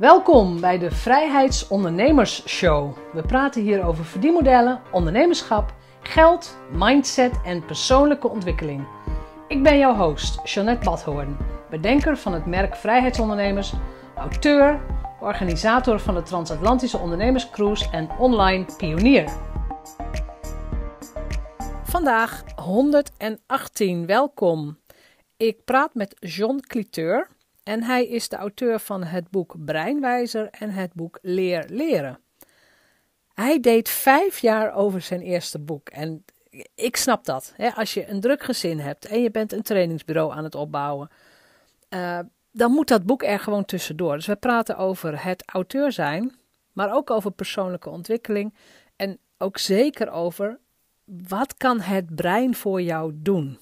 Welkom bij de Vrijheidsondernemers Show. We praten hier over verdienmodellen, ondernemerschap, geld, mindset en persoonlijke ontwikkeling. Ik ben jouw host, Jeanette Badhoorn, bedenker van het merk Vrijheidsondernemers, auteur, organisator van de Transatlantische Ondernemerscruise en online pionier. Vandaag 118, welkom. Ik praat met John Cliteur en hij is de auteur van het boek Breinwijzer en het boek Leer Leren. Hij deed vijf jaar over zijn eerste boek en ik snap dat. Hè? Als je een druk gezin hebt en je bent een trainingsbureau aan het opbouwen, uh, dan moet dat boek er gewoon tussendoor. Dus we praten over het auteur zijn, maar ook over persoonlijke ontwikkeling en ook zeker over wat kan het brein voor jou doen.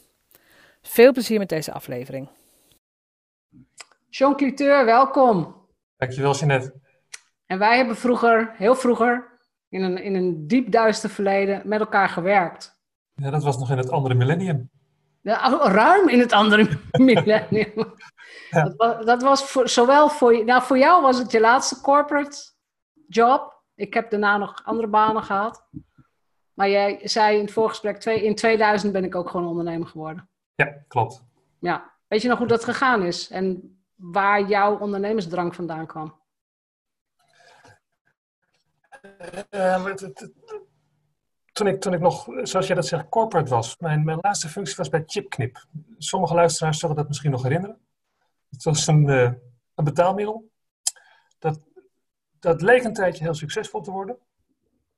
Veel plezier met deze aflevering. Jean Cliteur, welkom. Dankjewel, Jeanette. En wij hebben vroeger, heel vroeger, in een, in een diep duister verleden met elkaar gewerkt. Ja, dat was nog in het andere millennium. Ja, ruim in het andere millennium. Ja. Dat was, dat was voor, zowel voor, nou voor jou was het je laatste corporate job. Ik heb daarna nog andere banen gehad. Maar jij zei in het voorgesprek, in 2000 ben ik ook gewoon ondernemer geworden. Ja, klopt. Ja. Weet je nog hoe dat gegaan is? En waar jouw ondernemersdrang vandaan kwam? Uh, toen, ik, toen ik nog, zoals jij dat zegt, corporate was. Mijn, mijn laatste functie was bij Chipknip. Sommige luisteraars zullen dat misschien nog herinneren. Het was een, uh, een betaalmiddel. Dat, dat leek een tijdje heel succesvol te worden.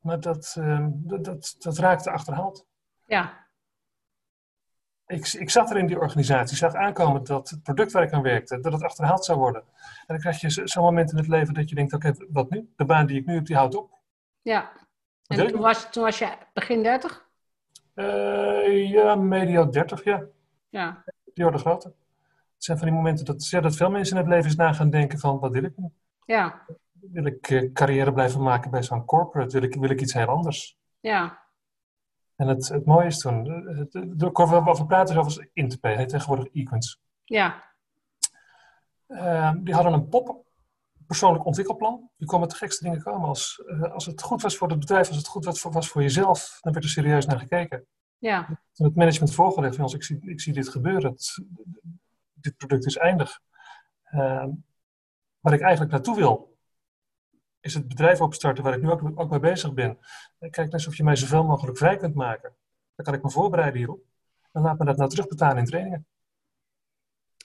Maar dat, uh, dat, dat, dat raakte achterhaald. Ja ik, ik zat er in die organisatie, zag aankomen dat het product waar ik aan werkte, dat het achterhaald zou worden. En dan krijg je zo'n moment in het leven dat je denkt, oké, wat nu? De baan die ik nu heb, die houdt op. Ja. En toen was, toen was je begin 30? Uh, ja, medio 30, ja. Ja. Die worden groter. Het zijn van die momenten dat, ja, dat veel mensen in het leven eens na gaan denken van, wat wil ik nu? Ja. Wil ik uh, carrière blijven maken bij zo'n corporate? Wil ik, wil ik iets heel anders? Ja. En het, het mooie is toen, de waar we praten over Interpay, heet tegenwoordig Equins. Ja. Uh, die hadden een pop, persoonlijk ontwikkelplan. Die kon met de gekste dingen komen. Als, uh, als het goed was voor het bedrijf, als het goed was voor, was voor jezelf, dan werd er serieus naar gekeken. Ja. Toen het management voorgelegd van ons, ik zie, ik zie dit gebeuren. Het, dit product is eindig. Uh, waar ik eigenlijk naartoe wil, is het bedrijf opstarten waar ik nu ook, ook mee bezig ben. Kijk, net of je mij zoveel mogelijk vrij kunt maken. Dan kan ik me voorbereiden hierop. En laat me dat nou terugbetalen in trainingen.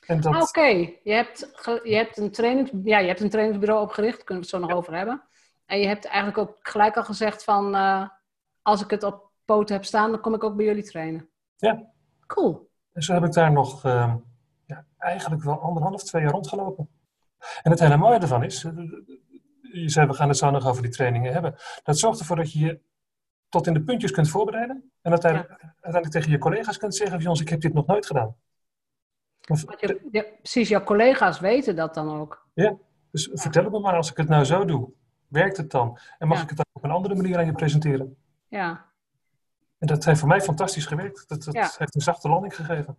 Dat... Oké, je, hebt je, hebt een trainings, ja, je hebt een trainingsbureau opgericht, daar kunnen we het zo nog over hebben. En je hebt eigenlijk ook gelijk al gezegd van, uh, als ik het op poten heb staan, dan kom ik ook bij jullie trainen. Ja. Cool. En zo heb ik daar nog uh, ja, eigenlijk wel anderhalf, twee jaar rondgelopen. En het hele mooie ervan is, je zei, we gaan het zo nog over die trainingen hebben. Dat zorgt ervoor dat je je tot in de puntjes kunt voorbereiden. En uiteindelijk, uiteindelijk tegen je collega's kunt zeggen, Jons, ik heb dit nog nooit gedaan. je, ja, precies, jouw collega's weten dat dan ook. Ja, dus vertel het me maar, als ik het nou zo doe, werkt het dan? En mag ik het dan op een andere manier aan je presenteren? Ja. En dat heeft voor mij fantastisch gewerkt. Dat, dat heeft een zachte landing gegeven.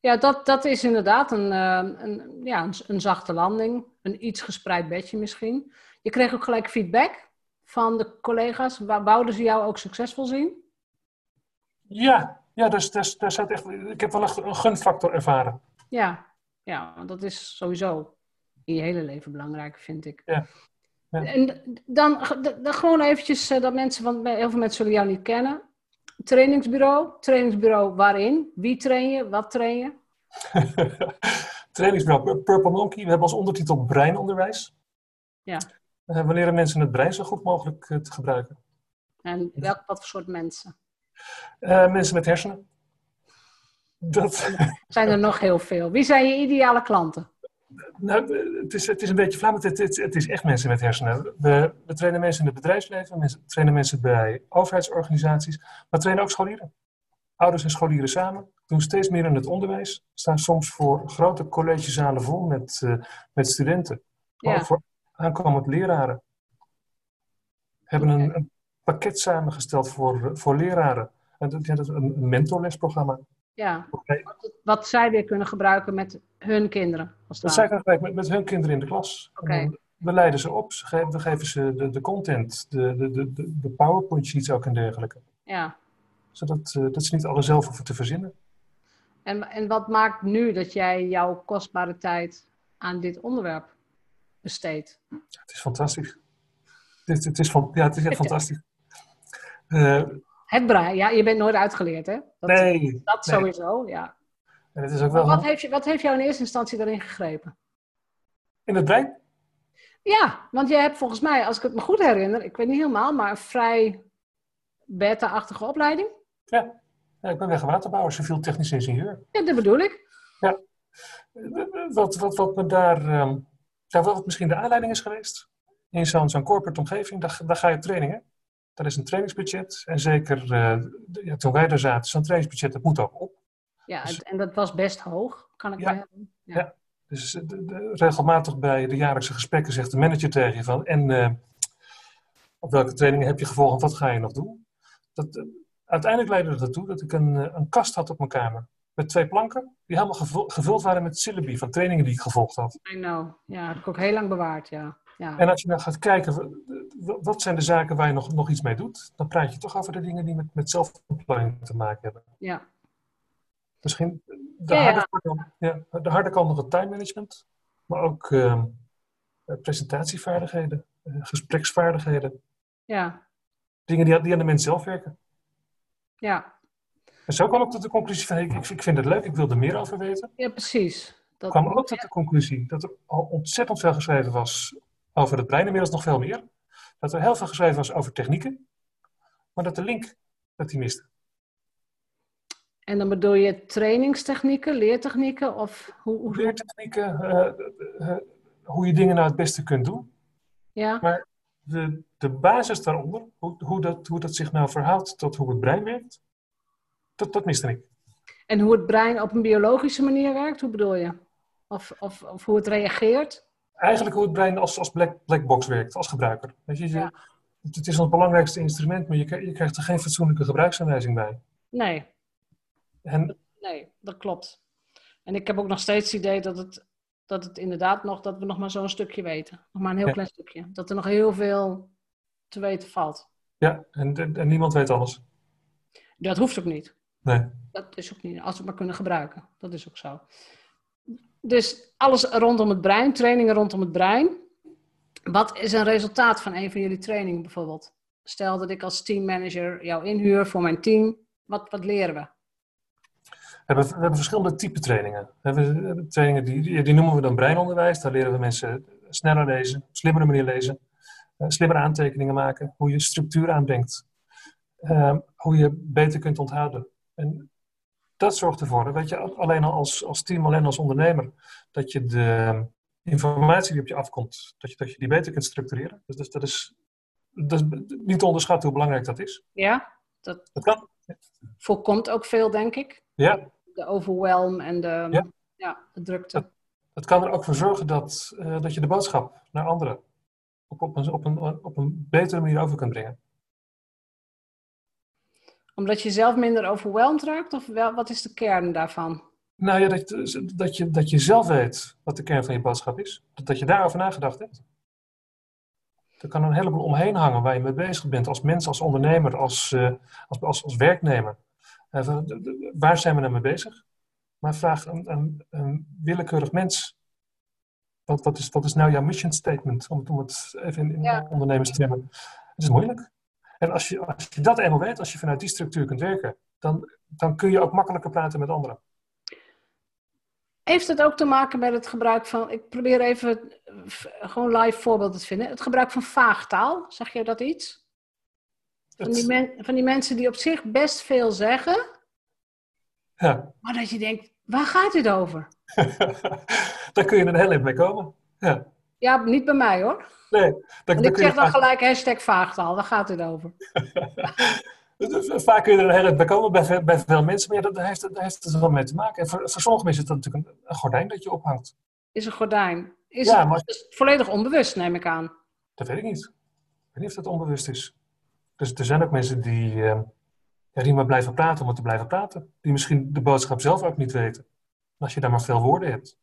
Ja, dat, dat is inderdaad een, uh, een, ja, een, een, zachte landing. Een iets gespreid bedje misschien. Je kreeg ook gelijk feedback van de collega's. Wouden ze jou ook succesvol zien? Ja, ja dus, dus, zat echt, ik heb wel echt een gunfactor ervaren. Ja, ja, want dat is sowieso in je hele leven belangrijk, vind ik. Ja. ja. En dan, dan gewoon eventjes dat mensen, want heel veel mensen zullen jou niet kennen. Trainingsbureau, trainingsbureau waarin? Wie train je? Wat train je? trainingsbureau Purple Monkey. We hebben als ondertitel breinonderwijs. Ja. Uh, we leren mensen het brein zo goed mogelijk uh, te gebruiken. En welk, wat voor soort mensen? Uh, mensen met hersenen. Dat... Zijn er nog heel veel. Wie zijn je ideale klanten? Nou, het is, het is een beetje flauw, het, het, het, is echt mensen met hersenen. We, we trainen mensen in het bedrijfsleven, we trainen mensen bij overheidsorganisaties, maar trainen ook scholieren. Ouders en scholieren samen doen steeds meer in het onderwijs, staan soms voor grote collegezalen vol met, uh, met studenten. Maar ja. ook voor aankomend leraren. Hebben een, een, pakket samengesteld voor, voor leraren. En dat is een mentorlesprogramma. Ja, wat, wat zij weer kunnen gebruiken met hun kinderen. Als dat zij kunnen gebruiken met, met hun kinderen in de klas. Okay. We leiden ze op, we geven ze de, de content, de, de, de, de PowerPoint sheets ook en dergelijke. Ja. Zodat uh, dat ze niet alles zelf hoeven te verzinnen. En, en wat maakt nu dat jij jouw kostbare tijd aan dit onderwerp Het is fantastisch. Het, het is, van, ja, het is echt fantastisch. Uh, het brein, ja, je bent nooit uitgeleerd, hè? Dat, nee. Dat sowieso, ja. En het is ook wel wat, heeft je, wat heeft jou in eerste instantie daarin gegrepen? In het brein? Ja, want jij hebt volgens mij, als ik het me goed herinner, ik weet niet helemaal, maar een vrij beta-achtige opleiding. Ja. ja, ik ben wegwaterbouwer, civiel technisch ingenieur. Ja, dat bedoel ik. Ja. Wat, wat, wat me daar, um, wat misschien de aanleiding is geweest, in zo'n zo'n corporate omgeving, daar, daar ga je trainingen. Dat is een trainingsbudget. En zeker uh, ja, toen wij daar zaten, zo'n trainingsbudget, dat moet ook op. Ja, dus, en dat was best hoog, kan ik ja, me ja. ja. Dus de, de, regelmatig bij de jaarlijkse gesprekken zegt de manager tegen je van... En uh, op welke trainingen heb je gevolgd en wat ga je nog doen? Dat, uh, uiteindelijk leidde dat ertoe dat ik een, een kast had op mijn kamer. Met twee planken die helemaal gevuld waren met syllabi van trainingen die ik gevolgd had. I know. Ja, heb ik ook heel lang bewaard, ja. ja. En als je nou gaat kijken, wat zijn de zaken waar je nog, nog iets mee doet? Dan praat je toch over de dingen die met, met zelfontplooiing te maken hebben. Ja. Misschien de, harde, Kant, ja, de harde kant nog het time management, maar ook uh, presentatievaardigheden, uh, gespreksvaardigheden. Ja. Dingen die, die aan de mens zelf werken. Ja. En zo kwam ik tot de conclusie van, ik, ik vind het leuk, ik wil er meer over weten. Ja, precies. Dat kwam ook tot de conclusie dat er al ontzettend veel geschreven was over het brein, inmiddels nog veel meer. Dat er heel veel geschreven was over technieken, maar dat de link, dat die miste. En dan bedoel je trainingstechnieken, leertechnieken? Of hoe, hoe... Leertechnieken, uh, uh, hoe je dingen nou het beste kunt doen. Ja. Maar de, de basis daaronder, hoe, hoe, dat, hoe dat zich nou verhoudt tot hoe het brein werkt, dat, dat miste ik. En hoe het brein op een biologische manier werkt, hoe bedoel je? Of, of, of hoe het reageert? Eigenlijk hoe het brein als, als black, black box werkt, als gebruiker. Weet je, ja. het, het, is ons belangrijkste instrument, maar je, je krijgt er geen fatsoenlijke gebruiksaanwijzing bij. Nee. En... Nee, dat klopt. En ik heb ook nog steeds het idee dat het, dat het inderdaad nog, dat we nog maar zo'n stukje weten. Nog maar een heel klein stukje. Dat er nog heel veel te weten valt. Ja, en, en niemand weet alles. Dat hoeft ook niet. Nee. Dat is ook niet, als we het maar kunnen gebruiken. Dat is ook zo. Dus alles rondom het brein, trainingen rondom het brein. Wat is een resultaat van een van jullie trainingen bijvoorbeeld? Stel dat ik als teammanager jou inhuur voor mijn team. Wat, wat leren we? We hebben, we hebben verschillende type trainingen. We hebben trainingen die, die noemen we dan breinonderwijs. Daar leren we mensen sneller lezen, slimmere manier lezen, uh, slimmer aantekeningen maken, hoe je structuur aanbrengt, uh, hoe je beter kunt onthouden. En dat zorgt ervoor, weet je, alleen al als, als team, alleen als ondernemer, dat je de informatie die op je afkomt, dat je, dat je die beter kunt structureren. Dus, dus dat, is, dat is niet te onderschatten hoe belangrijk dat is. Ja, dat, dat kan. Voorkomt ook veel, denk ik. Ja, de overwhelm en de, ja. de drukte. Het, kan er ook voor zorgen dat, uh, dat je de boodschap naar anderen op, op, een, op, een, op een betere manier over kunt brengen. Omdat je zelf minder overweldigd raakt? Of wel, wat is de kern daarvan? Nou ja, dat, dat, je, dat je zelf weet wat de kern van je boodschap is. Dat, dat je daarover nagedacht hebt. Er kan een heleboel omheen hangen waar je mee bezig bent als mens, als ondernemer, als, uh, als, als, als werknemer. Uh, waar zijn we nou mee bezig? Maar vraag een, een, een willekeurig mens. Wat, wat, is, wat is nou jouw mission statement? Om, om het even in, in ja. ondernemers te hebben. Het is moeilijk. En als je, als je dat eenmaal weet, als je vanuit die structuur kunt werken, dan, dan kun je ook makkelijker praten met anderen. Heeft het ook te maken met het gebruik van, ik probeer even gewoon live voorbeelden te vinden, het gebruik van vaagtaal, zeg je dat iets? Van die, men, van die mensen die op zich best veel zeggen. Ja. Maar dat je denkt, waar gaat dit over? Daar kun je een heel eind mee komen. Ja. Ja, niet bij mij hoor. Nee. Dan, ik zeg dan gelijk hashtag vaagtaal, waar gaat dit over? Vaak kun je er een hele bij komen bij, bij veel mensen, maar ja, dat heeft, dat heeft er wel mee te maken. En voor, voor sommige mensen is het natuurlijk een, een, gordijn dat je ophangt. Is een gordijn. Is ja, het, maar... is volledig onbewust, neem ik aan. Dat weet ik niet. Ik weet niet of dat onbewust is. Dus er zijn ook mensen die, uh, die maar blijven praten om het te blijven praten. Die misschien de boodschap zelf ook niet weten. Als je daar maar veel woorden hebt.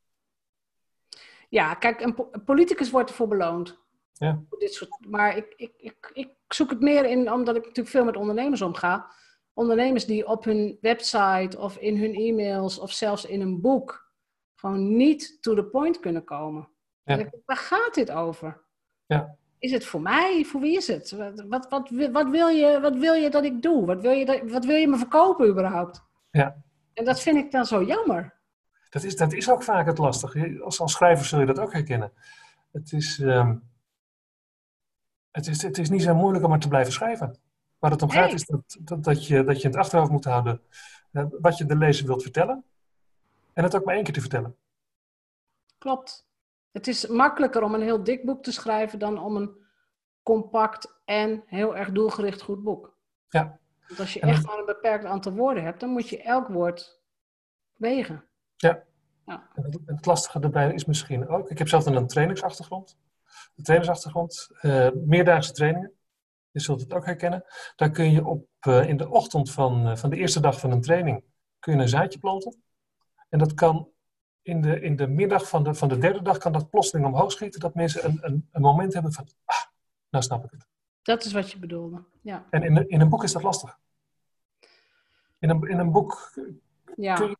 Ja, kijk, een, po- een politicus wordt ervoor beloond. Ja. Dit soort, maar ik, ik, ik, ik zoek het meer in, omdat ik natuurlijk veel met ondernemers omga. Ondernemers die op hun website of in hun e-mails of zelfs in een boek gewoon niet to the point kunnen komen. Ja. Ik, Waar gaat dit over? Ja. Is het voor mij? Voor wie is het? Wat, wat, wat, wil- wat, wil, je, wat wil je dat ik doe? Wat wil je, dat, wat wil je me verkopen überhaupt? Ja. En dat vind ik dan zo jammer. Dat is, dat is ook vaak het lastige. Als, als schrijver zul je dat ook herkennen. Het is, ehm, het, is, het is niet zo moeilijk om maar te blijven schrijven. Waar het om gaat is dat, dat, dat, je, dat je in het achterhoofd moet houden eh, wat je de lezer wilt vertellen. En het ook maar één keer te vertellen. Klopt. Het is makkelijker om een heel dik boek te schrijven dan om een compact en heel erg doelgericht goed boek. Ja. Want als je En echt maar een beperkt aantal woorden hebt, dan moet je elk woord wegen. En het, het lastige daarbij is misschien ook, ik heb zelf een trainingsachtergrond. Een trainingsachtergrond, eh, meerdaagse trainingen. Je zult het ook herkennen. Daar kun je op, eh, in de ochtend van, eh, van de eerste dag van een training kun je een zaadje planten. En dat kan in de, in de middag van de, van de derde dag kan dat plotseling omhoog schieten. Dat mensen een, een, een moment hebben van, ah, nou snap ik het. Dat is wat je bedoelde. Ja. En in, een- in een boek is dat lastig. In een, in een boek ja.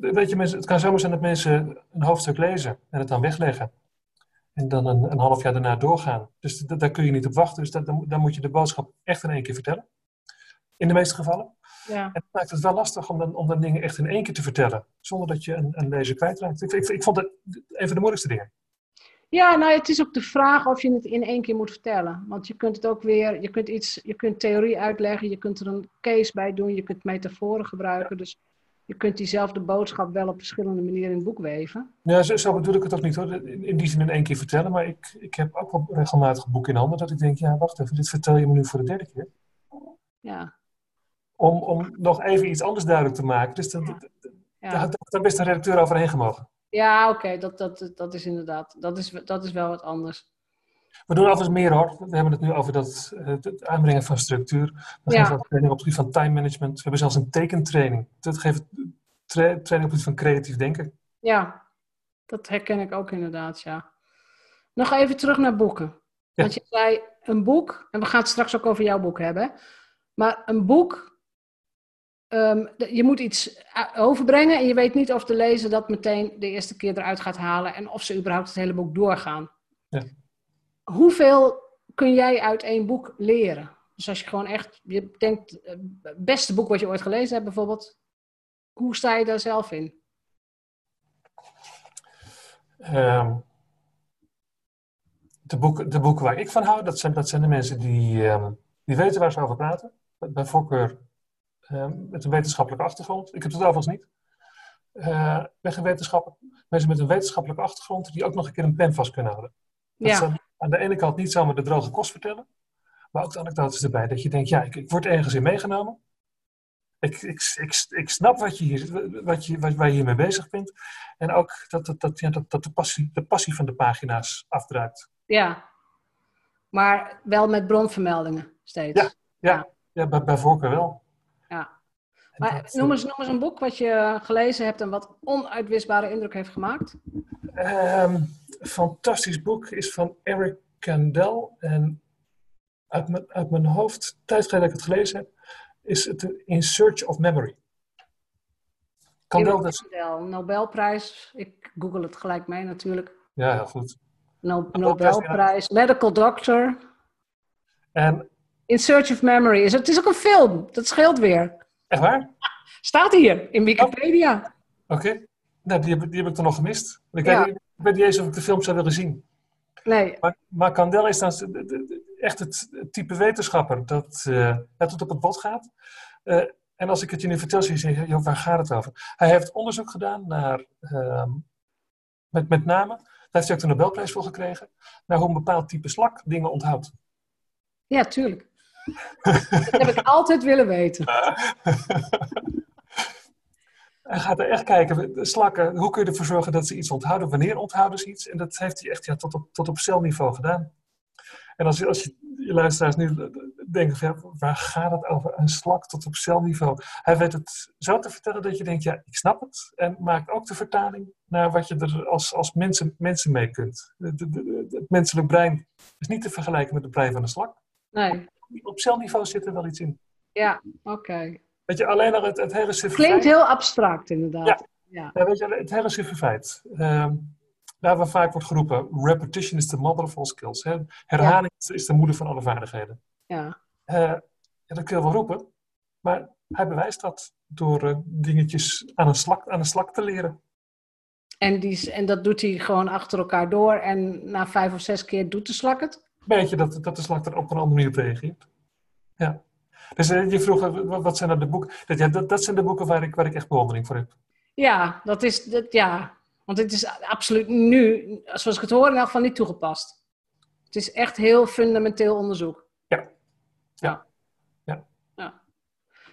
weet je, mensen, het kan zomaar zijn dat mensen een hoofdstuk lezen en het dan wegleggen. En dan een, een half jaar daarna doorgaan. Dus da- daar kun je niet op wachten. Dus dat, dan, dan moet je de boodschap echt in één keer vertellen. In de meeste gevallen. ja. En het maakt het wel lastig om dan, om dan dingen echt in één keer te vertellen. Zonder dat je een, een lezer kwijtraakt. Ik, ik, ik vond het een van de moeilijkste dingen. Ja, nou, het is ook de vraag of je het in één keer moet vertellen. Want je kunt het ook weer, je kunt iets, je kunt theorie uitleggen, je kunt er een case bij doen, je kunt metaforen gebruiken. Dus je kunt diezelfde boodschap wel op verschillende manieren in het boek weven. Ja, zo, zo bedoel ik het ook niet hoor. In, die zin in één keer vertellen. Maar ik, ik heb ook wel regelmatig een boek in handen dat ik denk, ja wacht even, dit vertel je me nu voor de derde keer. Ja, Om, om nog even iets anders duidelijk te maken. Dus dat, daar ja. had daar best een redacteur overheen gemogen. ja oké, dat, dat, dat is inderdaad, dat is, dat is wel wat anders. We doen altijd meer hoor. We hebben het nu over dat, eh, het aanbrengen van structuur. We Ja. geven ook training op het gebied van time management. We hebben zelfs een tekentraining. Dat geeft tra- training op het gebied van creatief denken. Ja, dat herken ik ook inderdaad, ja. Nog even terug naar boeken. Ja. Want je zei een boek, en we gaan het straks ook over jouw boek hebben. Maar een boek, ehm, je moet iets a- overbrengen en je weet niet of de lezer dat meteen de eerste keer eruit gaat halen en of ze überhaupt het hele boek doorgaan. Ja. Hoeveel kun jij uit één boek leren? Dus als je gewoon echt, je denkt, eh, het beste boek wat je ooit gelezen hebt bijvoorbeeld, hoe sta je daar zelf in? Ehm, de, boeken, de boeken waar ik van hou, dat zijn, dat zijn de mensen die, ehm, die weten waar ze over praten. Bij voorkeur ehm, met een wetenschappelijke achtergrond. Ik heb het overigens niet. Eh, wetenschapper. Mensen met een wetenschappelijke achtergrond die ook nog een keer een pen vast kunnen houden. Dat Ja. Aan de ene kant niet zomaar de droge kost vertellen, maar ook de anekdotes erbij. Dat je denkt, ja, ik, ik word ergens in meegenomen. Ik, ik, ik, ik snap wat je hier, wat je, wat, waar je hiermee bezig bent. En ook dat, dat, dat, ja, dat, dat de, passie, de passie van de pagina's afdruipt. Ja, maar wel met bronvermeldingen steeds. Ja. Ja, ja bij, bij voorkeur wel. Ja. Maar dat, noem eens, noem eens een boek wat je gelezen hebt en wat onuitwisbare indruk heeft gemaakt. Ehm, fantastisch boek is van Eric Kandel. En uit mijn, uit mijn hoofd, tijd geleden dat ik het gelezen heb, is het In Search of Memory. Kandel, is, Kandel, Nobelprijs. Ik google het gelijk mee natuurlijk. ja, heel goed. No- Nobelprijs, medical doctor. En, In Search of Memory. Is het, het is ook een film, dat scheelt weer. echt waar? Staat hier in Wikipedia. Oké. Nou, die heb, die heb ik dan nog gemist. Ik Ja. niet- ik weet niet eens of ik de film zou willen zien. Nee, Maar, maar Kandel is dan echt het, type wetenschapper dat, eh dat het op het bot gaat. Eh, en als ik het je nu vertel, zie je zeggen, joh, waar gaat het over? Hij heeft onderzoek gedaan naar, ehm, met, met name, daar heeft hij ook de Nobelprijs voor gekregen, naar hoe een bepaald type slak dingen onthoudt. ja, tuurlijk. dat heb ik altijd willen weten. Hij gaat er echt kijken, de slakken, hoe kun je ervoor zorgen dat ze iets onthouden, wanneer onthouden ze iets? En dat heeft hij echt ja, tot, op, tot op celniveau gedaan. En als, je- als je, je luisteraars nu denken van, ja, waar gaat het over? Een slak tot op celniveau. Hij weet het zo te vertellen dat je denkt, ja, ik snap het. En maakt ook de vertaling naar wat je er als, als mensen, mensen mee kunt. De, de, de, het menselijk brein is niet te vergelijken met het brein van een slak. Nee. Op celniveau zit er wel iets in. Ja, oké. Weet je, alleen al het, het hele Klinkt heel abstract, inderdaad. Ja. ja. Ja, weet je, het hele suffe feit. Ehm, daar waar vaak wordt geroepen, repetition is the mother of all skills. Hè? Herhaling is- is de moeder van alle vaardigheden. ja. Ja, dat kun je wel roepen, maar hij bewijst dat door eh, dingetjes aan een, slak, aan een slak te leren. En, die, en dat doet hij gewoon achter elkaar door. En na vijf of zes keer doet de slak het. Weet je dat, dat de slak er op een andere manier op reageert. Ja. Dus eh, je vroeg, eh, wat zijn nou de boeken? Dat, ja, dat, dat zijn de boeken waar ik, waar ik echt bewondering voor heb. Ja, dat is, dat, ja. Want het is absoluut nu, zoals ik het hoor, in elk geval niet toegepast. Het is echt heel fundamenteel onderzoek. Ja. Ja. Ja. Ja.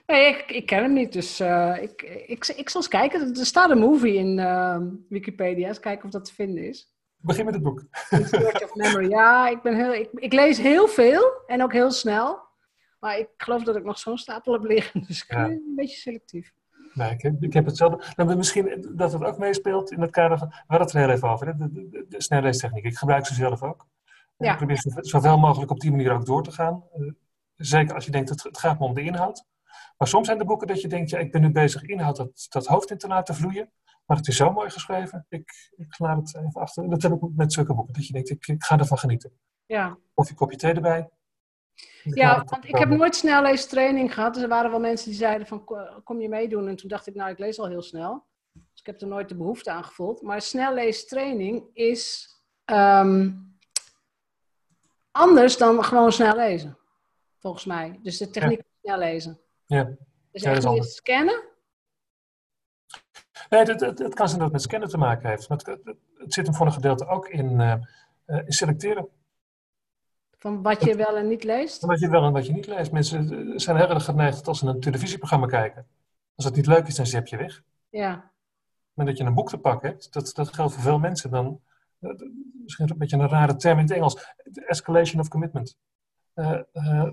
Nee, ik, ik ken hem niet, dus eh, ik, ik, ik zal eens kijken. Er staat een movie in eh, Wikipedia. Eens kijken of dat te vinden is. Begin met het boek. Search of Memory. Ja, ik, ben heel, ik, ik lees heel veel en ook heel snel. Maar ik geloof dat ik nog zo'n stapel heb liggen. Dus ik Ja. ben een beetje selectief. Nee, ik, heb, ik heb hetzelfde. Nou, misschien dat het ook meespeelt in het kader van. We hadden het er heel even over, hè? De, de, snelleestechniek. Ik gebruik ze zelf ook. En Ja. Ik probeer zo- zoveel mogelijk op die manier ook door te gaan. Eh, zeker als je denkt, het, het gaat me om de inhoud. Maar soms zijn de boeken dat je denkt, ja, ik ben nu bezig inhoud dat, dat hoofd in te laten vloeien. Maar het is zo mooi geschreven. Ik, ik laat het even achter. Dat heb ik met zulke boeken. Dat je denkt, ik, ik ga ervan genieten. Ja, Of je kopje thee erbij. Ja want ik heb nooit snelleestraining gehad. Dus er waren wel mensen die zeiden van, "Ko- kom je meedoen? En toen dacht ik, nou, ik lees al heel snel. Dus ik heb er nooit de behoefte aan gevoeld. Maar snelleestraining is ehm, anders dan gewoon snel lezen. Volgens mij. Dus de techniek van snel lezen. Ja. Dus Ja, echt is niet scannen. Nee, het, het, het kan zijn dat het met scannen te maken heeft. Maar het, het, het zit hem voor een gedeelte ook in, eh, eh, in selecteren. Van wat je wel en niet leest. Wat je wel en wat je niet leest. Mensen zijn heel erg geneigd als ze een televisieprogramma kijken. Als het niet leuk is, dan zet je weg. Ja, Maar dat je een boek te pakken hebt, dat, dat geldt voor veel mensen. Dan, eh, misschien een beetje een rare term in het Engels. Escalation of commitment. Eh, eh,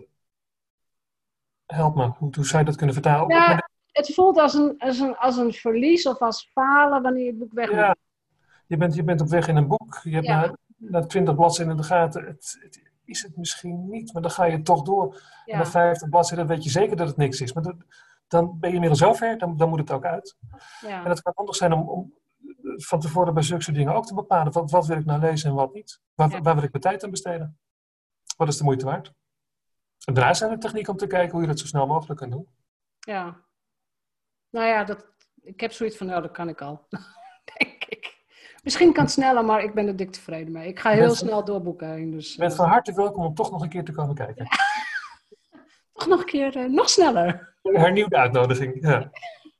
help me, hoe, hoe zou je dat kunnen vertalen? Ja, het voelt als een, als, een, als een verlies of als falen wanneer je het boek weg moet. ja, je, bent, je bent op weg in een boek. Je hebt Ja. na, na 20 bladzijden in de gaten. Het, het is het misschien niet, maar dan ga je toch door. En Ja. na 50 bladzijden weet je zeker dat het niks is. Maar dat- dan ben je inmiddels zover, dan, dan moet het ook uit. En Ja. het kan handig zijn om, om van tevoren bij zulke dingen ook te bepalen. Wat, wat wil ik nou lezen en wat niet? Waar, Ja. waar wil ik mijn tijd aan besteden? Wat is de moeite waard? En daarna zijn er technieken om te kijken hoe je dat zo snel mogelijk kunt doen. ja. Nou ja, dat, ik heb zoiets van, nou, dat kan ik al. Misschien kan het sneller, maar ik ben er dik tevreden mee. Ik ga heel Mensen- snel door boeken. Dus Je bent eh, van harte welkom om toch nog een keer te komen kijken. toch nog een keer, eh, nog sneller. Een hernieuwde uitnodiging. Ja.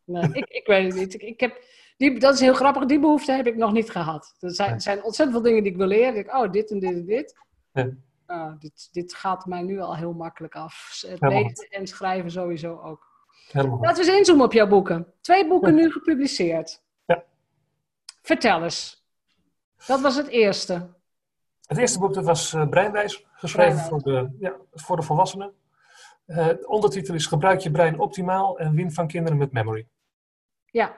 Nee, ik, ik weet het niet. Ik, ik heb, die, dat is heel grappig. Die behoefte heb ik nog niet gehad. Er zijn, zijn ontzettend veel dingen die ik wil leren. Ik, oh, dit en dit en dit. Ja. Nou, dit, dit gaat mij nu al heel makkelijk af. Het Helemaal lezen en schrijven sowieso ook. Helemaal. Laten we eens inzoomen op jouw boeken. Twee boeken nu gepubliceerd. Vertel eens. Dat was het eerste. Het eerste boek dat was eh, Breinwijs, geschreven Breinwijs. Voor, de, ja, voor de volwassenen. Eh, de ondertitel is Gebruik je brein optimaal en win van kinderen met memory. Ja.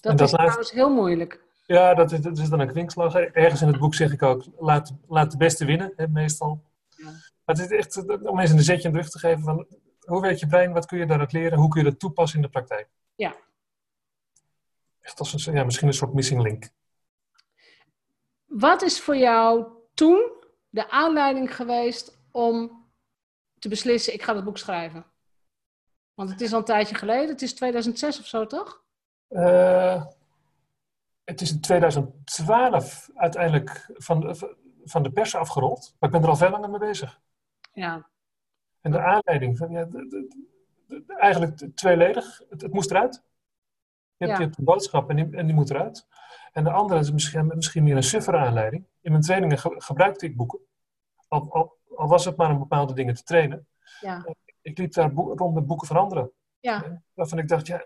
Dat, En dat is laat- trouwens heel moeilijk. Ja, dat is, dat is dan een kwinkslag. Ergens in het boek zeg ik ook, laat, laat de beste winnen, hè, meestal. Ja. Maar het is echt eh, om mensen een zetje in de rug te geven van, hoe werkt je brein, wat kun je daaruit leren, hoe kun je dat toepassen in de praktijk. Ja. Echt als een, ja, misschien een soort missing link. Wat is voor jou toen de aanleiding geweest om te beslissen, ik ga het boek schrijven? Want het is al een tijdje geleden. Het is 2006 of zo, toch? Eh, het is in 2012 uiteindelijk van de, van de pers afgerold, maar ik ben er al veel langer mee bezig. Ja. En de aanleiding, van, ja, de- de- de- eigenlijk tweeledig, het, het moest eruit. Je hebt, Ja. je hebt een boodschap en die, en die moet eruit. En de andere is misschien, misschien meer een suffere aanleiding. In mijn trainingen ge- gebruikte ik boeken. Al, al, al was het maar om bepaalde dingen te trainen. Ja. Ik liep daar rond met boeken van anderen. Ja. Waarvan ik dacht, ja,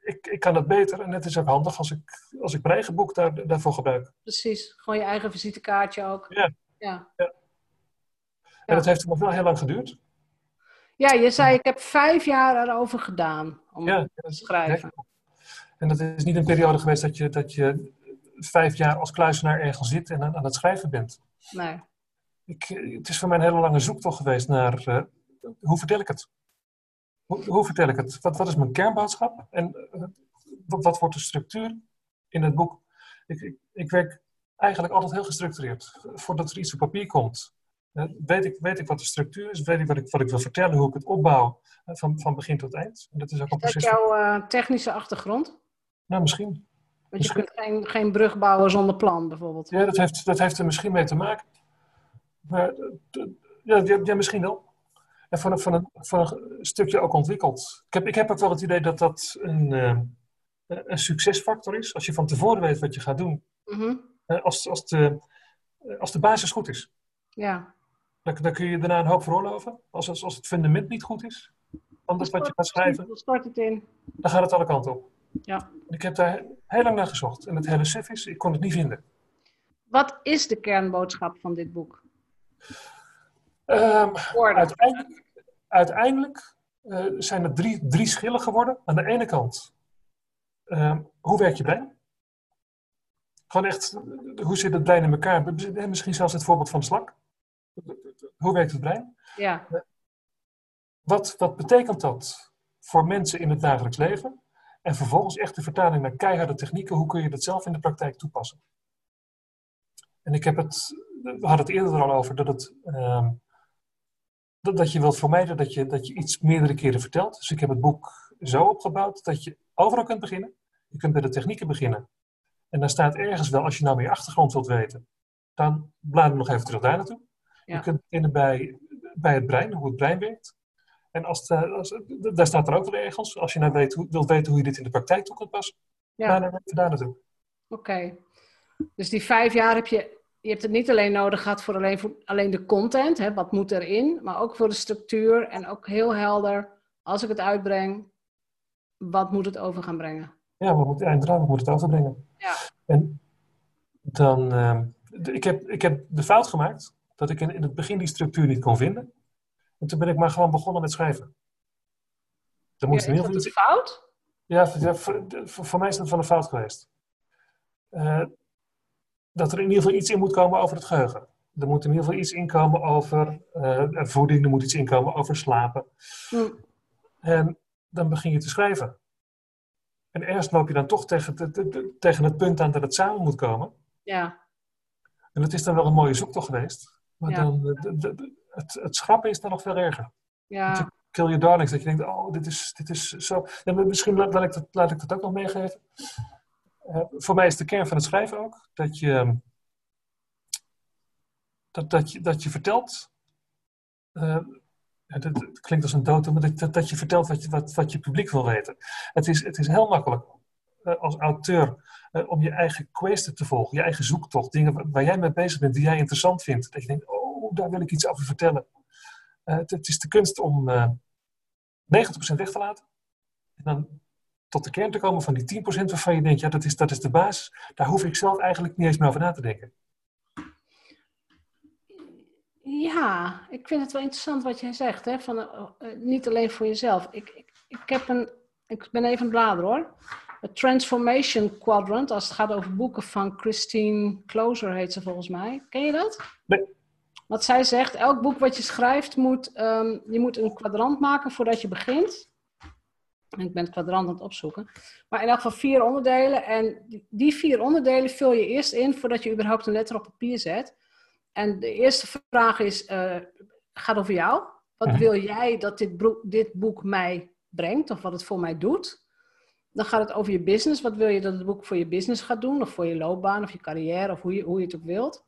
ik, ik kan dat beter. En het is ook handig als ik, als ik mijn eigen boek daar, daarvoor gebruik. Precies. Gewoon je eigen visitekaartje ook. Ja. Ja. En dat heeft nog wel heel lang geduurd. Ja, je zei ik heb vijf jaar erover gedaan om te schrijven. En dat is niet een periode geweest dat je, dat je vijf jaar als kluisenaar ergens zit en aan, aan het schrijven bent. Nee. Ik, het is voor mij een hele lange zoektocht geweest naar eh, hoe vertel ik het? Hoe, hoe vertel ik het? Wat, wat is mijn kernboodschap? En eh, wat, wat wordt de structuur in het boek? Ik, ik, ik werk eigenlijk altijd heel gestructureerd. Voordat er iets op papier komt, eh, weet, ik, weet ik wat de structuur is, weet ik wat ik, wat ik wil vertellen, hoe ik het opbouw van, van begin tot eind. En dat is ook een Is dat jouw technische achtergrond? Nou, misschien. Want je Misschien. kunt geen, geen brug bouwen zonder plan, bijvoorbeeld. Ja, dat heeft, dat heeft er misschien mee te maken. Maar eh, ja, ja, misschien wel. En van, een- van, een, van een stukje ook ontwikkeld. Ik heb, ik heb ook wel het idee dat dat een, eh, een succesfactor is. Als je van tevoren weet wat je gaat doen. Mhm. Eh, Als, als, de, als de basis goed is. Ja. Dan, dan kun je daarna een hoop veroorloven. Als, als, als het fundament niet goed is. Dat wat je gaat schrijven. Dan stort het in. Dan gaat het alle kanten op. Ja. Ik heb daar heel lang naar gezocht. En het hele suf is, ik kon het niet vinden. Wat is de kernboodschap van dit boek? Ehm. Uiteindelijk, uiteindelijk eh, zijn er drie, drie schillen geworden. Aan de ene kant, ehm, hoe werkt je brein? Gewoon echt, eh, hoe zit het brein in elkaar? Eh, Misschien zelfs het voorbeeld van de slak. Hoe werkt het brein? Ja. Wat, wat betekent dat voor mensen in het dagelijks leven? En vervolgens echt de vertaling naar keiharde technieken. Hoe kun je dat zelf in de praktijk toepassen? En ik heb het, we hadden het eerder er al over, dat, het, ehm, dat, dat je wilt vermijden dat je, dat je iets meerdere keren vertelt. Dus ik heb het boek zo opgebouwd dat je overal kunt beginnen. Je kunt bij de technieken beginnen. En dan staat ergens wel, als je nou meer achtergrond wilt weten, dan blader nog even terug daar naartoe. Ja. Je kunt beginnen bij, bij het brein, hoe het brein werkt. En als, de- als, daar staat er ook wel ergens, als je nou weet, hoe, wilt weten hoe je dit in de praktijk toe kunt passen, Ja. dan daar naartoe. Oké. Dus die vijf jaar heb je, je hebt het niet alleen nodig gehad voor alleen, voor alleen de content, hè, wat moet erin, maar ook voor de structuur en ook heel helder, als ik het uitbreng, wat moet het over gaan brengen? Ja, we moeten, inderdaad, we moeten het overbrengen. Ja. En dan, ehm, de- ik, heb, ik heb de fout gemaakt dat ik in, in het begin die structuur niet kon vinden. En toen ben ik maar gewoon begonnen met schrijven. Er moest Ja, dat een iets, fout? ja, voor, voor, mij is dat wel een fout geweest. Eh, dat er in ieder geval iets in moet komen over het geheugen. Er moet in ieder geval iets inkomen over eh, voeding, er moet iets inkomen over slapen. Hm. En dan begin je te schrijven. En ergens loop je dan toch tegen, tegen het punt aan dat het samen moet komen. Ja, En het is dan wel een mooie zoektocht geweest. Maar Ja. dan, eh, het, het schrappen is dan nog veel erger. ja, Kill your darlings. Dat je denkt, oh, dit is, dit is zo. Ja, misschien laat, laat ik dat, laat ik dat ook nog meegeven. Eh, voor mij is de kern van het schrijven ook dat je, dat, dat je, dat je vertelt. ja, dat, dat klinkt als een dood, maar dat, dat, je vertelt wat je, wat, wat je publiek wil weten. Het is, het is heel makkelijk eh, als auteur om je eigen quest te volgen, je eigen zoektocht, dingen waar, waar jij mee bezig bent, die jij interessant vindt. Dat je denkt, oh, daar wil ik iets over vertellen. Eh, het, het is de kunst om eh 90% weg te laten. En dan tot de kern te komen van die 10% waarvan je denkt, ja, dat is, dat is de basis. Daar hoef ik zelf eigenlijk niet eens meer over na te denken. ja, ik vind het wel interessant wat jij zegt, hè? Van, eh, niet alleen voor jezelf. Ik, ik, ik, heb een, ik ben even aan het bladeren hoor. Het Transformation Quadrant, als het gaat over boeken van Christine Closer, heet ze volgens mij. Ken je dat? Nee. Wat zij zegt, elk boek wat je schrijft, moet, ehm, je moet een kwadrant maken voordat je begint. Ik ben het kwadrant aan het opzoeken. Maar in elk geval vier onderdelen. En die- vier onderdelen vul je eerst in voordat je überhaupt een letter op papier zet. En de eerste vraag is, eh, gaat over jou. Wat Mhm. wil jij dat dit, broek- dit boek mij brengt of wat het voor mij doet? Dan gaat het over je business. Wat wil je dat het boek voor je business gaat doen? Of voor je loopbaan of je carrière of hoe je, hoe je het ook wilt.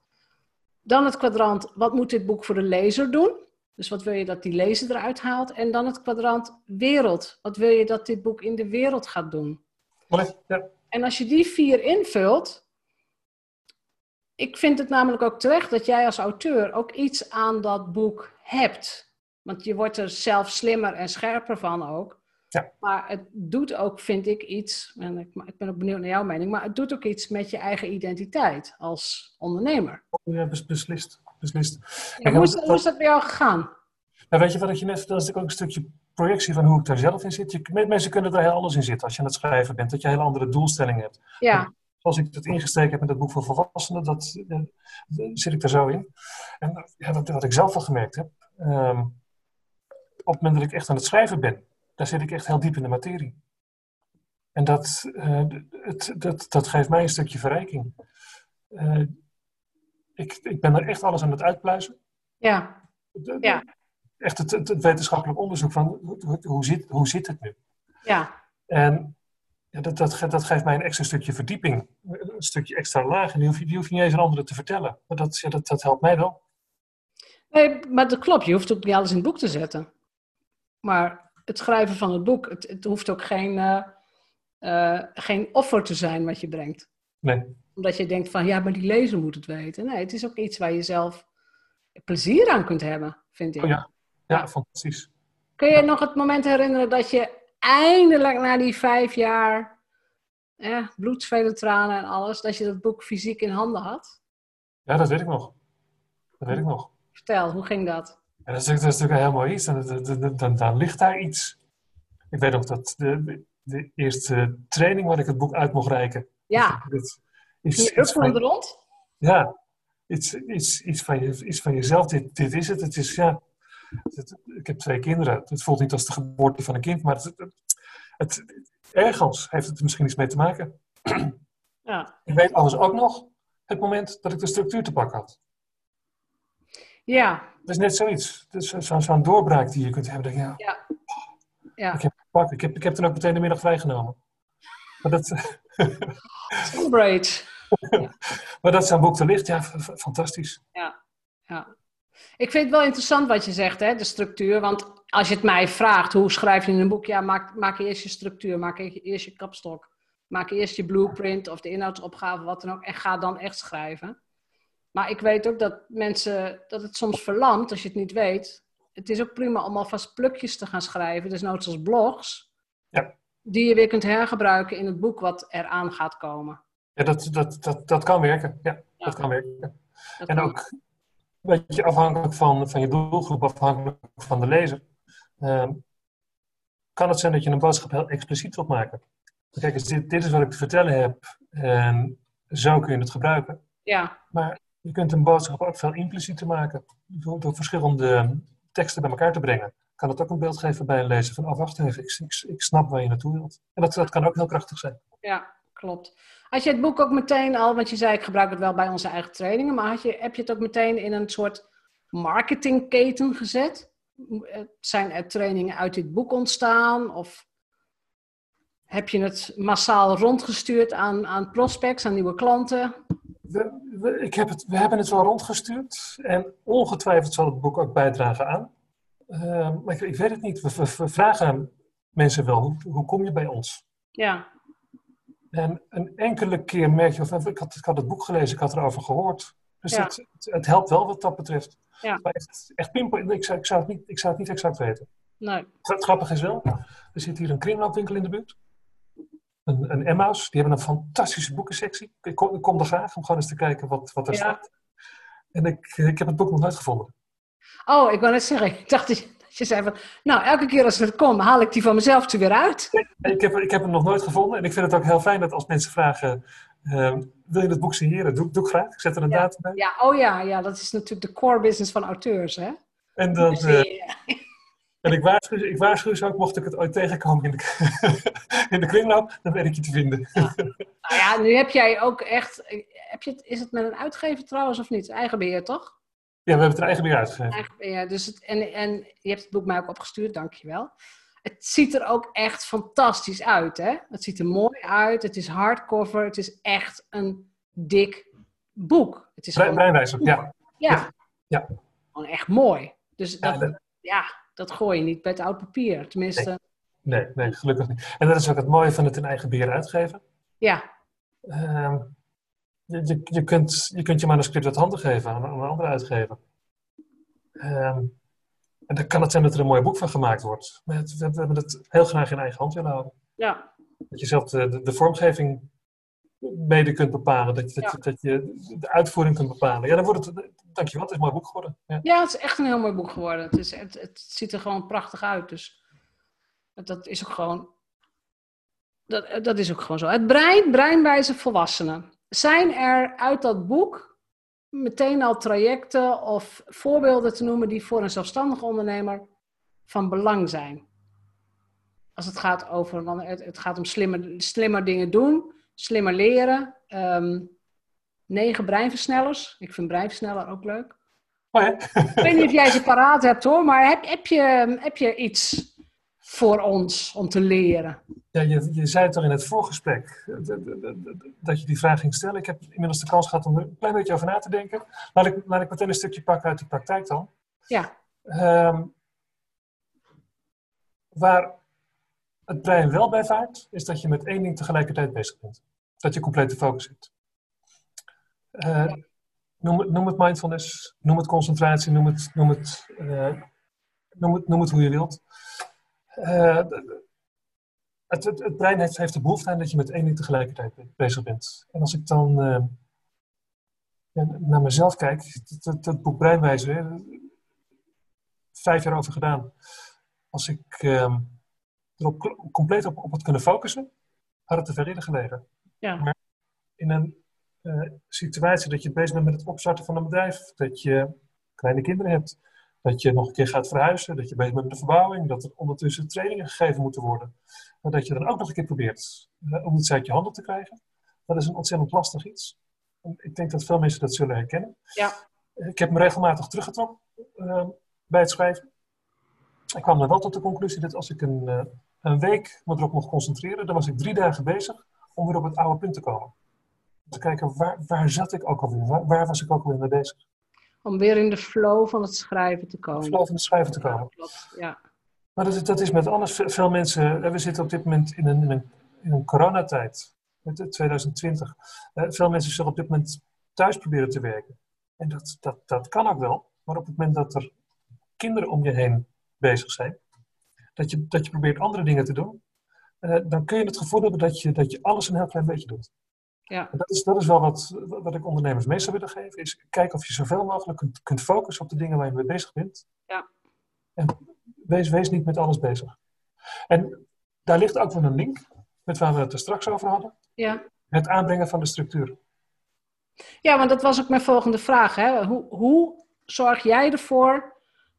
Dan het kwadrant, wat moet dit boek voor de lezer doen? Dus wat wil je dat die lezer eruit haalt? En dan het kwadrant wereld. Wat wil je dat dit boek in de wereld gaat doen? Ja. En als je die vier invult, ik vind het namelijk ook terecht dat jij als auteur ook iets aan dat boek hebt. Want je wordt er zelf slimmer en scherper van ook. Ja. Maar het doet ook, vind ik, iets, en ik, ik ben ook benieuwd naar jouw mening, maar het doet ook iets met je eigen identiteit als ondernemer. Ja, bes- beslist. beslist. Ja, hoe, is, hoe is dat bij jou gegaan? Nou, weet je wat ik je net vertelde? is natuurlijk ook een stukje projectie van hoe ik daar zelf in zit. Je, mensen kunnen er heel anders in zitten als je aan het schrijven bent. Dat je hele andere doelstelling hebt. Ja. Zoals ik het ingesteken heb met het boek voor volwassenen, dat, eh, zit ik er zo in. En ja, wat, wat ik zelf al gemerkt heb, ehm, op het moment dat ik echt aan het schrijven ben, daar zit ik echt heel diep in de materie. En dat, uh, het, dat, dat geeft mij een stukje verrijking. Uh, ik, ik ben er echt alles aan het uitpluizen. Ja. ja. Echt het, het, wetenschappelijk onderzoek van hoe, hoe, zit, hoe zit het nu? Ja. En ja, dat, dat, dat geeft mij een extra stukje verdieping. Een stukje extra laag. En die hoef je, die hoef je niet eens aan anderen te vertellen. Maar dat, ja, dat, dat helpt mij wel. Nee, maar dat klopt. Je hoeft ook niet alles in het boek te zetten. Maar het schrijven van het boek, het, het hoeft ook geen, uh, uh, geen offer te zijn wat je brengt. Nee. Omdat je denkt van, ja, maar die lezer moet het weten. Nee, het is ook iets waar je zelf plezier aan kunt hebben, vind ik. Oh ja. ja, ja, fantastisch. Kun je nog het moment herinneren dat je eindelijk na die vijf jaar eh, bloed, tranen en alles, dat je dat boek fysiek in handen had? Ja, dat weet ik nog. Dat weet ik nog. Vertel, hoe ging dat? Ja, dat, is, dat is natuurlijk een heel mooi iets. Dan, dan, dan, ligt daar iets. Ik weet nog dat de, de eerste training waar ik het boek uit mocht reiken. Ja. Dat, iets, iets van, rond? Ja, iets, iets, iets, van je, iets van jezelf. Dit, dit is het. Het is, ja, het, ik heb twee kinderen. Het voelt niet als de geboorte van een kind, maar het, het, ergens heeft het misschien iets mee te maken. Ja. Ik weet alles ook nog het moment dat ik de structuur te pakken had. Ja. Dat is net zoiets. Zo'n zo doorbraak die je kunt hebben. Ja, ja. ja. Ik, heb ik, heb, ik heb toen ook meteen de middag vrijgenomen. Maar dat... Celebrate. maar dat zo'n boek er ligt, ja, fantastisch. Ja, ja. Ik vind het wel interessant wat je zegt, hè, de structuur. Want als je het mij vraagt, hoe schrijf je een boek? Ja, maak, maak eerst je structuur, maak eerst je kapstok. Maak eerst je blueprint of de inhoudsopgave, wat dan ook. En ga dan echt schrijven. Maar ik weet ook dat mensen, dat het soms verlamt als je het niet weet. Het is ook prima om alvast plukjes te gaan schrijven, dus nooit als blogs. Ja. Die je weer kunt hergebruiken in het boek wat eraan gaat komen. Ja, dat, dat, dat, dat kan werken. Ja, dat kan werken. en ook een beetje afhankelijk van, van je doelgroep, afhankelijk van de lezer. Ehm, kan het zijn dat je een boodschap heel expliciet wilt maken. Kijk dit, dit is wat ik te vertellen heb en zo kun je het gebruiken. Ja. Maar je kunt een boodschap ook veel implicieter maken. Door, verschillende teksten bij elkaar te brengen. Kan het ook een beeld geven bij een lezer van, oh wacht even, ik, ik, ik snap waar je naartoe wilt. En dat, dat kan ook heel krachtig zijn. Ja, klopt. Had je het boek ook meteen al, want je zei ik gebruik het wel bij onze eigen trainingen, maar had je, heb je het ook meteen in een soort marketingketen gezet? Zijn er trainingen uit dit boek ontstaan? Of heb je het massaal rondgestuurd aan, aan prospects, aan nieuwe klanten? We, we, ik heb het, we hebben het wel rondgestuurd en ongetwijfeld zal het boek ook bijdragen aan. Uh, maar ik, ik, weet het niet. We, we, vragen mensen wel, hoe, hoe kom je bij ons? Ja. En een enkele keer merk je, of ik had, ik had het boek gelezen, ik had erover gehoord. Dus het, het, helpt wel wat dat betreft. Ja. Maar echt, echt pinpoint, ik zou, ik, zou het niet, ik zou het niet exact weten. Nee. Het grappige is wel, er zit hier een kringloopwinkel in de buurt. Een, een Emmaus, die hebben een fantastische boekensectie. Ik kom, ik kom er graag om gewoon eens te kijken wat, wat er Ja. staat. En ik, ik heb het boek nog nooit gevonden. Oh, ik wou net zeggen, ik dacht dat je, dat je zei van, nou, elke keer als ik kom, haal ik die van mezelf er weer uit. Ik heb, ik heb hem nog nooit gevonden. En ik vind het ook heel fijn dat als mensen vragen, ehm, wil je het boek signeren? Doe, doe ik graag. Ik zet er een datum bij. Ja, oh ja, ja, dat is natuurlijk de core business van auteurs, hè? En, dan, Dus, eh, en ik, waarschuw, ik waarschuw ze ook, mocht ik het ooit tegenkomen in de, in de kringloop, dan weet ik je te vinden. nou ja, nu heb jij ook echt, heb je is het met een uitgever trouwens of niet? Eigen beheer, toch? Ja, we hebben het er eigen weer uitgegeven. Eigen beheer, dus het, en, en je hebt het boek mij ook opgestuurd, dankjewel. Het ziet er ook echt fantastisch uit, hè? Het ziet er mooi uit, het is hardcover, het is echt een dik boek. Het is Breinwijzer, ja. ja, Ja. gewoon echt mooi. Dus Ja, dat, dat- ja, dat gooi je niet bij het oud papier. Tenminste, Nee, nee, gelukkig niet. En dat is ook het mooie van het in eigen beheer uitgeven. ja, Ehm, je, je, je, kunt, je kunt je manuscript uit handen geven aan, aan een andere uitgever. Ehm, en dan kan het zijn dat er een mooi boek van gemaakt wordt. Maar het- we, we hebben het heel graag in eigen hand willen houden. ja, Dat je zelf de, de, de vormgeving mede kunt bepalen. Dat, je- dat, Ja. dat je de uitvoering kunt bepalen. Ja, dan wordt het, dankjewel, het is een mooi boek geworden. Ja. Ja, het is echt een heel mooi boek geworden. Het, is, het, het ziet er gewoon prachtig uit. Dus dat, is ook gewoon. Dat, dat is ook gewoon zo. Het brein, breinwijze volwassenen. Zijn er uit dat boek meteen al trajecten of voorbeelden te noemen die voor een zelfstandige ondernemer van belang zijn? Als het gaat over, want het, het gaat om slimmer, slimmer dingen doen, slimmer leren. ehm, negen breinversnellers. Ik vind breinversneller ook leuk. Oh ja. Ik weet niet of jij ze paraat hebt hoor, maar heb, heb, je, heb je iets voor ons om te leren? Ja, je, je zei het toch in het voorgesprek eh, dat je die vraag ging stellen. Ik heb inmiddels de kans gehad om er een klein beetje over na te denken. Laat ik, laat ik meteen een stukje pakken uit die praktijk dan. Ja, Ehm, waar het brein wel bij vaart, is dat je met één ding tegelijkertijd bezig bent. Dat je complete focus hebt. Eh, noem, het, noem het mindfulness, noem het concentratie, noem het, noem het, eh, noem het, noem het hoe je wilt. Eh, het, het, het brein heeft, de behoefte aan dat je met één ding tegelijkertijd be- bezig bent. En als ik dan naar mezelf kijk, dat, dat, boek Breinwijzer, vijf jaar over gedaan. Als ik ehm erop compleet op, op had kunnen focussen, had het te ver eerder geleden. Ja. Maar in een eh, situatie dat je bezig bent met het opstarten van een bedrijf, dat je kleine kinderen hebt, dat je nog een keer gaat verhuizen, dat je bezig bent met de verbouwing, dat er ondertussen trainingen gegeven moeten worden, maar dat je dan ook nog een keer probeert eh, om iets uit je handen te krijgen, dat is een ontzettend lastig iets. En ik denk dat veel mensen dat zullen herkennen. Ja. Ik heb me regelmatig teruggetrokken eh, bij het schrijven. Ik kwam dan wel tot de conclusie dat als ik een, eh, een week me erop mocht concentreren, dan was ik drie dagen bezig om weer op het oude punt te komen. Om te kijken, waar, waar zat ik ook alweer? Waar, waar was ik ook alweer mee bezig? om weer in de flow van het schrijven te komen. Flow van het schrijven te komen. Klopt, ja. Maar dat, is- dat is met alles. Ve- Veel mensen, eh, we zitten op dit moment in een, in een, in een coronatijd, met de 2020. Eh, Veel mensen zullen op dit moment thuis proberen te werken. En dat, dat, dat kan ook wel. Maar op het moment dat er kinderen om je heen bezig zijn, dat je, dat je probeert andere dingen te doen, eh, dan kun je het gevoel hebben dat je, dat je alles een heel klein beetje doet. Ja. En dat is, dat is wel wat, wat ik ondernemers mee zou willen geven, is kijken of je zoveel mogelijk kunt, kunt focussen op de dingen waar je mee bezig bent. Ja. En wees, wees niet met alles bezig. En daar ligt ook wel een link met waar we het er straks over hadden. Ja. Het aanbrengen van de structuur. ja, want dat was ook mijn volgende vraag. Hè? Hoe, hoe zorg jij ervoor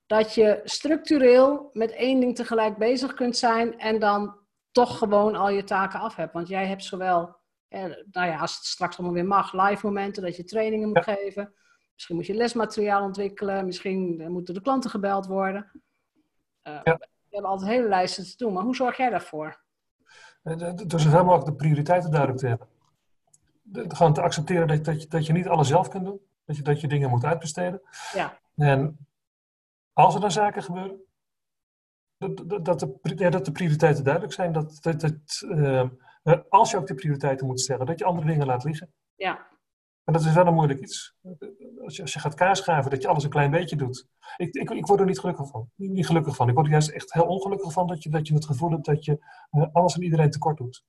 dat je structureel met één ding tegelijk bezig kunt zijn en dan toch gewoon al je taken af hebt? Want jij hebt zowel, eh, nou ja, als het straks allemaal weer mag, live momenten dat je trainingen moet geven. Misschien moet je lesmateriaal ontwikkelen. Misschien eh, moeten de klanten gebeld worden. Eh, Ja. We hebben altijd hele lijsten te doen. Maar hoe zorg jij daarvoor? Door zoveel mogelijk de prioriteiten duidelijk te hebben. De- gewoon te accepteren dat, dat, je, dat je niet alles zelf kunt doen. Dat je, dat je dingen moet uitbesteden. Ja. En als er dan zaken gebeuren, dat, dat, de, ja, dat de prioriteiten duidelijk zijn. Dat, dat, dat, eh, eh, als je ook de prioriteiten moet stellen, dat je andere dingen laat liggen. Ja, En dat is wel een moeilijk iets. Als je, als je gaat kaasschaven, dat je alles een klein beetje doet. Ik, ik, ik word er niet gelukkig van. Niet, niet gelukkig van. Ik word er juist echt heel ongelukkig van dat je, dat je het gevoel hebt dat je eh, alles en iedereen tekort doet.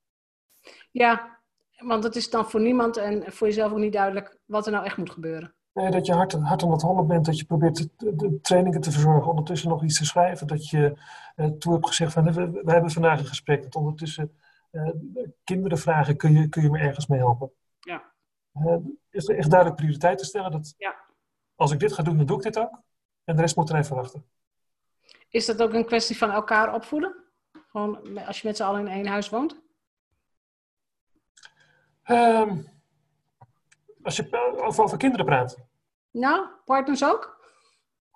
ja, want het is dan voor niemand en voor jezelf ook niet duidelijk wat er nou echt moet gebeuren. Nee, dat je hard, hard aan het hollen bent, dat je probeert de, de trainingen te verzorgen, ondertussen nog iets te schrijven. Dat je eh, toe hebt gezegd van, we, we hebben vandaag een gesprek, dat ondertussen eh, kinderen vragen, kun je, kun je me ergens mee helpen? Ja. Eh, is er echt duidelijk prioriteiten stellen, dat Ja. als ik dit ga doen, dan doe ik dit ook. En de rest moet er even wachten. Is dat ook een kwestie van elkaar opvoeden? Gewoon als je met z'n allen in één huis woont? Ehm, als je over, over kinderen praat. Nou, partners ook?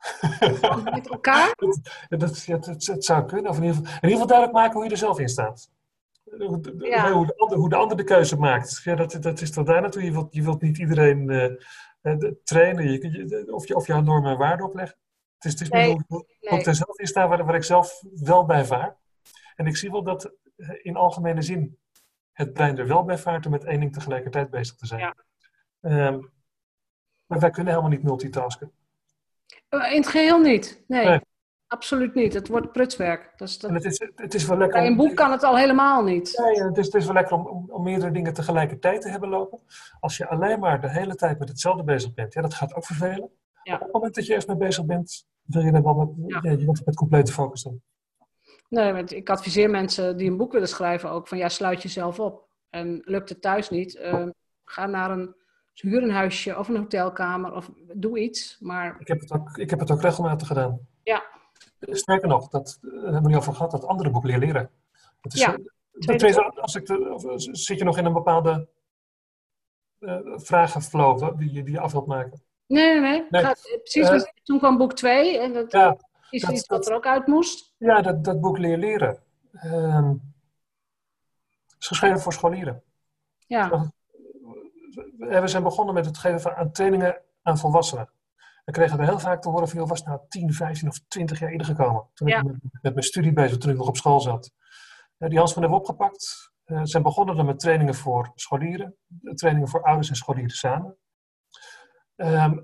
met elkaar? Dat, dat, ja, dat, dat zou kunnen. Of in ieder, geval, in ieder geval duidelijk maken hoe je er zelf in staat. Hoe de, Ja. hoe de, ander, hoe de ander de keuze maakt. Ja, dat, dat is tot daar naartoe. Je wilt, je wilt niet iedereen eh, eh, trainen. Je, je, of, je, of jouw normen en waarden opleggen. Het is, het is Nee, hoe, nee. ik er zelf in sta, waar, waar ik zelf wel bij vaar. En ik zie wel dat eh, in algemene zin het brein er wel bij vaart om met één ding tegelijkertijd bezig te zijn. Ja. Ehm, maar wij kunnen helemaal niet multitasken. Eh, In het geheel niet. Nee. Nee. absoluut niet. Het wordt prutswerk. Dat is, dat... En het is, het is wel lekker. Bij een boek kan het al helemaal niet. Nee, het is, het is wel lekker om, om, om meerdere dingen tegelijkertijd te hebben lopen. Als je alleen maar de hele tijd met hetzelfde bezig bent, ja, dat gaat ook vervelen. Ja. Op het moment dat je ergens mee bezig bent, wil je er wel met, Ja. ja. je met complete focus doen. Nee, want ik adviseer mensen die een boek willen schrijven ook van ja, sluit jezelf op. En lukt het thuis niet, eh, ga naar een huur een huisje of een hotelkamer of doe iets. Maar Ik heb het ook, ik heb het ook regelmatig gedaan. Ja. Sterker nog, dat eh, hebben we niet over gehad, dat andere boek leer leren. Het is, Ja, eh, als ik de- of, eh, zit je nog in een bepaalde eh vragenflow die je, die je af wilt maken? nee, nee, nee. Precies, Eh, toen kwam boek 2 en dat Ja, is dat- iets wat er ook uit moest. ja dat, dat boek leer leren. Ehm, is geschreven voor scholieren. Ja, We zijn begonnen met het geven van aan trainingen aan volwassenen. Dan kregen we heel vaak te horen van, joh, was nou 10, 15 of 20 jaar eerder gekomen. Toen Ja. ik met, met mijn studie bezig toen ik nog op school zat. Eh, die handschoen hebben we opgepakt. Eh, zijn begonnen dan met trainingen voor scholieren. eh, Trainingen voor ouders en scholieren samen. Ehm,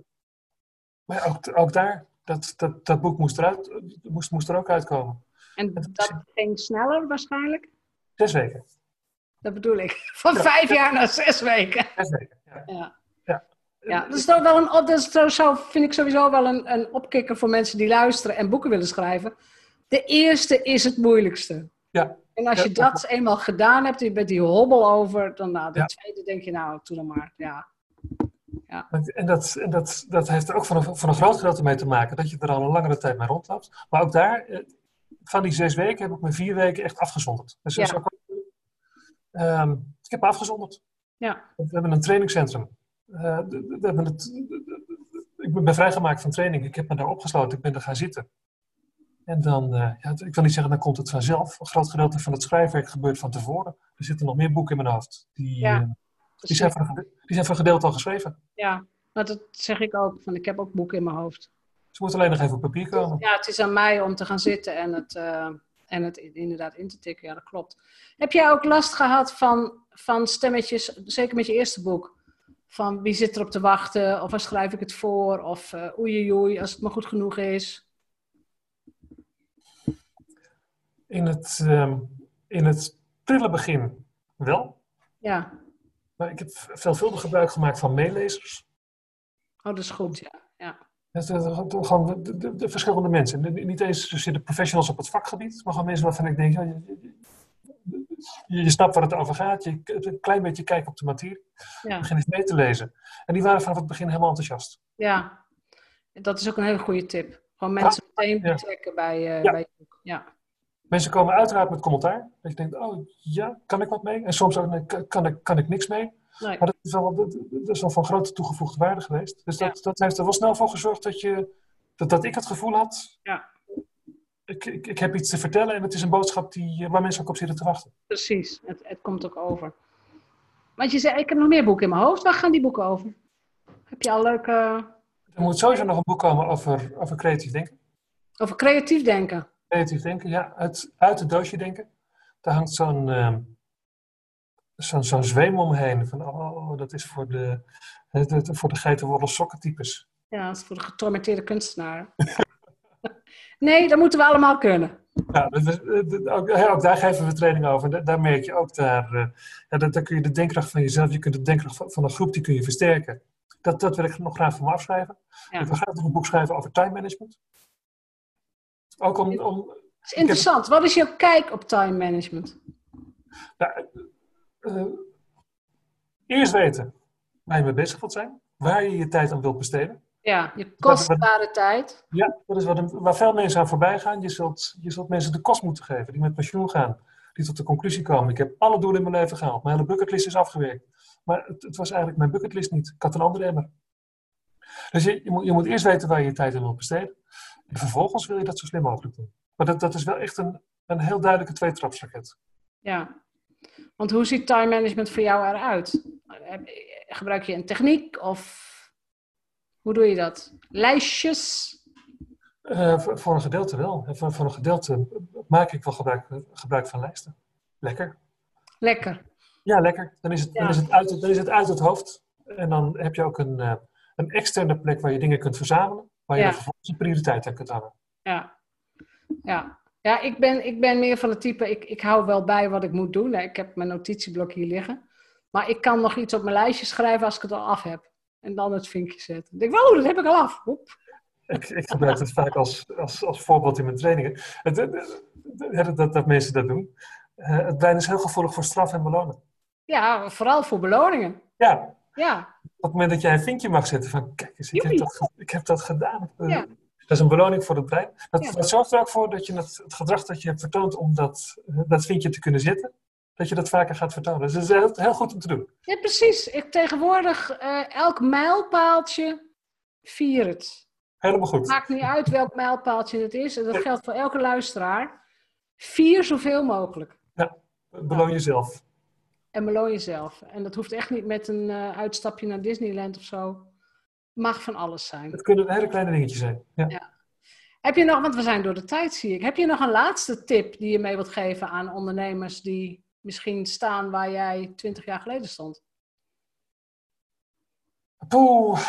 maar ook, ook daar, dat, dat, dat boek moest, eruit, eh, moest, moest er ook uitkomen. en dat ging sneller waarschijnlijk. Zes weken. Dat bedoel ik. Van Ja. vijf jaar naar zes weken. Zes weken, ja. Ja. Ja. Ja, dat is toch wel een, dat is toch zo, vind ik sowieso wel een, een opkikker voor mensen die luisteren en boeken willen schrijven. De eerste is het moeilijkste. Ja. En als Ja, je dat eenmaal gedaan hebt, je bent die hobbel over, dan na de Ja. tweede denk je, nou, doe dan maar. Ja. En, dat, en dat, dat heeft er ook van een, van een groot gedeelte mee te maken dat je er al een langere tijd mee rondloopt. Maar ook daar, eh, van die zes weken heb ik me vier weken echt afgezonderd. Dus dat is Ja. ook, ehm, ik heb afgezonderd. Ja. We hebben een trainingscentrum. Eh, we hebben het, ik ben vrijgemaakt van training. Ik heb me daar opgesloten. Ik ben er gaan zitten. En dan, eh, ja, ik wil niet zeggen, dan komt het vanzelf. Een groot gedeelte van het schrijfwerk gebeurt van tevoren. Er zitten nog meer boeken in mijn hoofd. Die, Ja. eh, die, zijn, voor, een gede- die zijn voor een gedeelte al geschreven. ja, maar dat zeg ik ook. Van, ik heb ook boeken in mijn hoofd. Ze moeten alleen nog even op papier komen. Ja, het is aan mij om te gaan zitten en het, en het inderdaad in te tikken. Ja, dat klopt. Heb jij ook last gehad van, van stemmetjes, zeker met je eerste boek? Van wie zit er op te wachten? Of waar schrijf ik het voor? Of eh oei oei als het maar goed genoeg is. In het, ehm, in het prille begin wel. Ja, Maar ik heb veelvuldig gebruik gemaakt van meelezers. oh, dat is goed, ja. ja. Dat, dat- dat- gewoon de, de, de- de verschillende mensen. Niet eens zozeer de professionals op het vakgebied, maar gewoon mensen waarvan ik denk, ja, je, je, snapt waar het over gaat. Je een klein beetje kijken op de materie. Ja. Begin eens mee te lezen. En die waren vanaf het begin helemaal enthousiast. ja, dat is ook een hele goede tip. Gewoon mensen meteen ja. betrekken bij, eh, Ja. bij. Ja, Mensen komen uiteraard met commentaar. Dat je denkt, oh ja, kan ik wat mee? En soms ook, kan ik, kan ik niks mee? Nee. Maar dat is wel, dat, dat is wel van grote toegevoegde waarde geweest. Dus dat, dat heeft er wel snel voor gezorgd dat, je, dat, dat ik het gevoel had. Ja. Ik, ik, ik heb iets te vertellen en het is een boodschap die, eh, waar mensen ook op zitten te wachten. precies. Het, het komt ook over. Want je zei, ik heb nog meer boeken in mijn hoofd. Waar gaan die boeken over? Heb je al leuke... Er moet sowieso nog een boek komen over, over creatief denken. Over creatief denken. Creatief denken, ja, uit, uit het doosje denken. Daar hangt zo'n ehm, zo'n zo'n zweem omheen. Van, oh, dat is voor de, het- het- voor de geitenwolle sokkentypes. Ja, dat is voor de getormenteerde kunstenaar. nee, dat moeten we allemaal kunnen. Ja, dat is- dat- ook, ja, ook daar geven we training over. Da- Daar merk je ook, daar, eh, ja, daar kun je de denkkracht van jezelf, je kunt de denkkracht van, van een groep, die kun je versterken. Dat, dat wil ik nog graag voor me afschrijven. Ja. Ik wil graag nog een boek schrijven over time management. Ook om, om Dat is interessant. Wat is jouw kijk op time management? nou, eh, eerst weten waar je mee bezig wilt zijn, waar je je tijd aan wilt besteden. Ja, je kostbare tijd. Ja, dat is wat waar veel mensen aan voorbij gaan. Je zult, je zult mensen de kost moeten geven die met pensioen gaan. Die tot de conclusie komen, ik heb alle doelen in mijn leven gehaald. Mijn hele bucketlist is afgewerkt. Maar het, het was eigenlijk mijn bucketlist niet. Ik had een andere emmer. Dus je, je, moet, je moet eerst weten waar je je tijd in wilt besteden. En vervolgens wil je dat zo slim mogelijk doen. Maar dat, dat is wel echt een, een heel duidelijke tweetrapsraket. Ja. Want hoe ziet time management voor jou eruit? Gebruik je een techniek of hoe doe je dat? Lijstjes? Eh, voor, voor een gedeelte wel. En voor, voor een gedeelte maak ik wel gebruik, gebruik van lijsten. Lekker. Lekker. Ja, lekker. Dan is het, dan is het, uit, het- dan is het uit het hoofd. En dan heb je ook een, eh, een externe plek waar je dingen kunt verzamelen. Waar je Ja. dan vervolgens een prioriteit aan kunt hangen. Ja. ja. Ja, ik ben, ik ben meer van het type, ik, ik hou wel bij wat ik moet doen. Ik heb mijn notitieblok hier liggen. Maar ik kan nog iets op mijn lijstje schrijven als ik het al af heb. En dan het vinkje zetten. Ik denk, oh, dat heb ik al af. Oep. Ik, ik gebruik het vaak als, als, als voorbeeld in mijn trainingen. Het, het, dat, dat mensen dat doen. Uh, het brein is heel gevoelig voor straf en belonen. Ja, vooral voor beloningen. Ja. ja. Op het moment dat jij een vinkje mag zetten van, kijk eens, ik heb, dat, ik heb dat gedaan. Ja. Dat is een beloning voor het brein. Dat, dat zorgt er ook voor dat je het, het, gedrag dat je hebt vertoond om dat, dat vinkje te kunnen zetten, dat je dat vaker gaat vertonen. Dus dat is heel, heel goed om te doen. Ja, precies. Ik tegenwoordig uh, elk mijlpaaltje vier het. Helemaal goed. Maakt niet uit welk mijlpaaltje het is. En dat geldt voor elke luisteraar. Vier zoveel mogelijk. Ja, beloon jezelf. En beloon jezelf. En dat hoeft echt niet met een uh, uitstapje naar Disneyland of zo mag van alles zijn. Het kunnen hele kleine dingetjes zijn. Ja. ja. Heb je nog, want we zijn door de tijd zie ik. Heb je nog een laatste tip die je mee wilt geven aan ondernemers die misschien staan waar jij twintig jaar geleden stond? Poeh.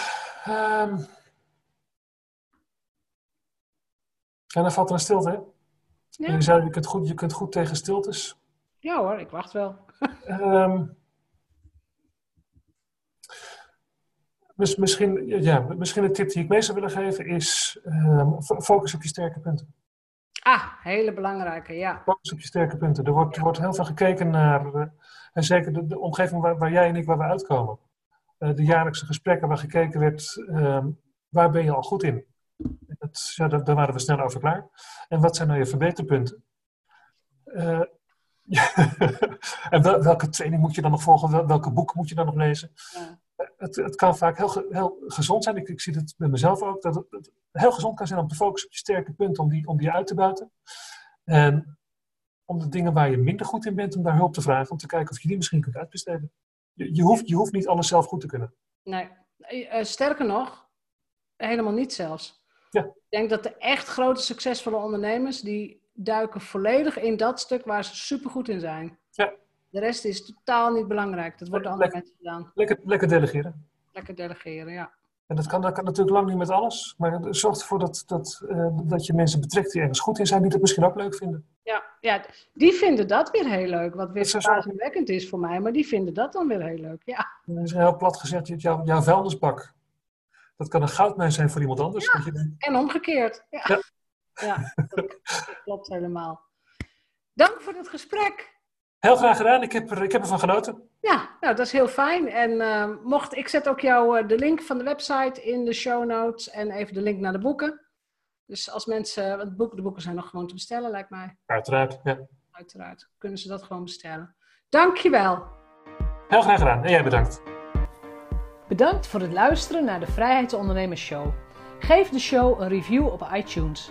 Um... En dan valt er een stilte, hè? Ja. Je zei, je kunt, goed, je kunt goed tegen stiltes. Ja hoor, ik wacht wel. um, misschien, ja, misschien een tip die ik mee zou willen geven is um, focus op je sterke punten. Ah, hele belangrijke, ja. Focus op je sterke punten. Er wordt, er wordt heel veel gekeken naar, uh, en zeker de, de omgeving waar, waar, jij en ik waar we uitkomen. Uh, de jaarlijkse gesprekken waar gekeken werd, um, waar ben je al goed in? Dat, ja, daar, daar, waren we snel over klaar. En wat zijn nou je verbeterpunten? Uh, en wel, welke training moet je dan nog volgen? Welke boeken moet je dan nog lezen? Ja het, het kan vaak heel, heel gezond zijn. Ik, ik zie het bij mezelf ook. Dat het, heel gezond kan zijn om te focussen op je sterke punten, om die, om die uit te buiten. En om de dingen waar je minder goed in bent, om daar hulp te vragen. Om te kijken of je die misschien kunt uitbesteden. Je, je, hoeft, je hoeft niet alles zelf goed te kunnen. Nee, uh, sterker nog, helemaal niet zelfs. Ja. Ik denk dat de echt grote succesvolle ondernemers, die duiken volledig in dat stuk waar ze supergoed in zijn. De rest is totaal niet belangrijk. Dat wordt door andere mensen gedaan. Lekker, lekker delegeren. Lekker delegeren, ja. En dat kan, dat kan natuurlijk lang niet met alles. Maar zorg ervoor dat, dat, uh, dat je mensen betrekt die ergens goed in zijn, die dat misschien ook leuk vinden. Ja, ja die vinden dat weer heel leuk. Wat weer verbazingwekkend is voor mij. Maar die vinden dat dan weer heel leuk, ja. Dat is heel plat gezegd, jouw, jouw vuilnisbak. Dat kan een goudmijn zijn voor iemand anders. Ja, je... en omgekeerd. Ja, ja. ja dat klopt helemaal. Dank voor het gesprek. Heel graag gedaan. Ik heb, er, ik heb ervan genoten. Ja, nou, dat is heel fijn. En uh, mocht, ik zet ook jou uh, de link van de website in de show notes en even de link naar de boeken. Dus als mensen, want boeken, de boeken zijn nog gewoon te bestellen, lijkt mij. Uiteraard, ja. Uiteraard, kunnen ze dat gewoon bestellen. Dankjewel. Heel graag gedaan. En jij bedankt. Bedankt voor het luisteren naar de Vrijheidsondernemers Show. Geef de show een review op iTunes.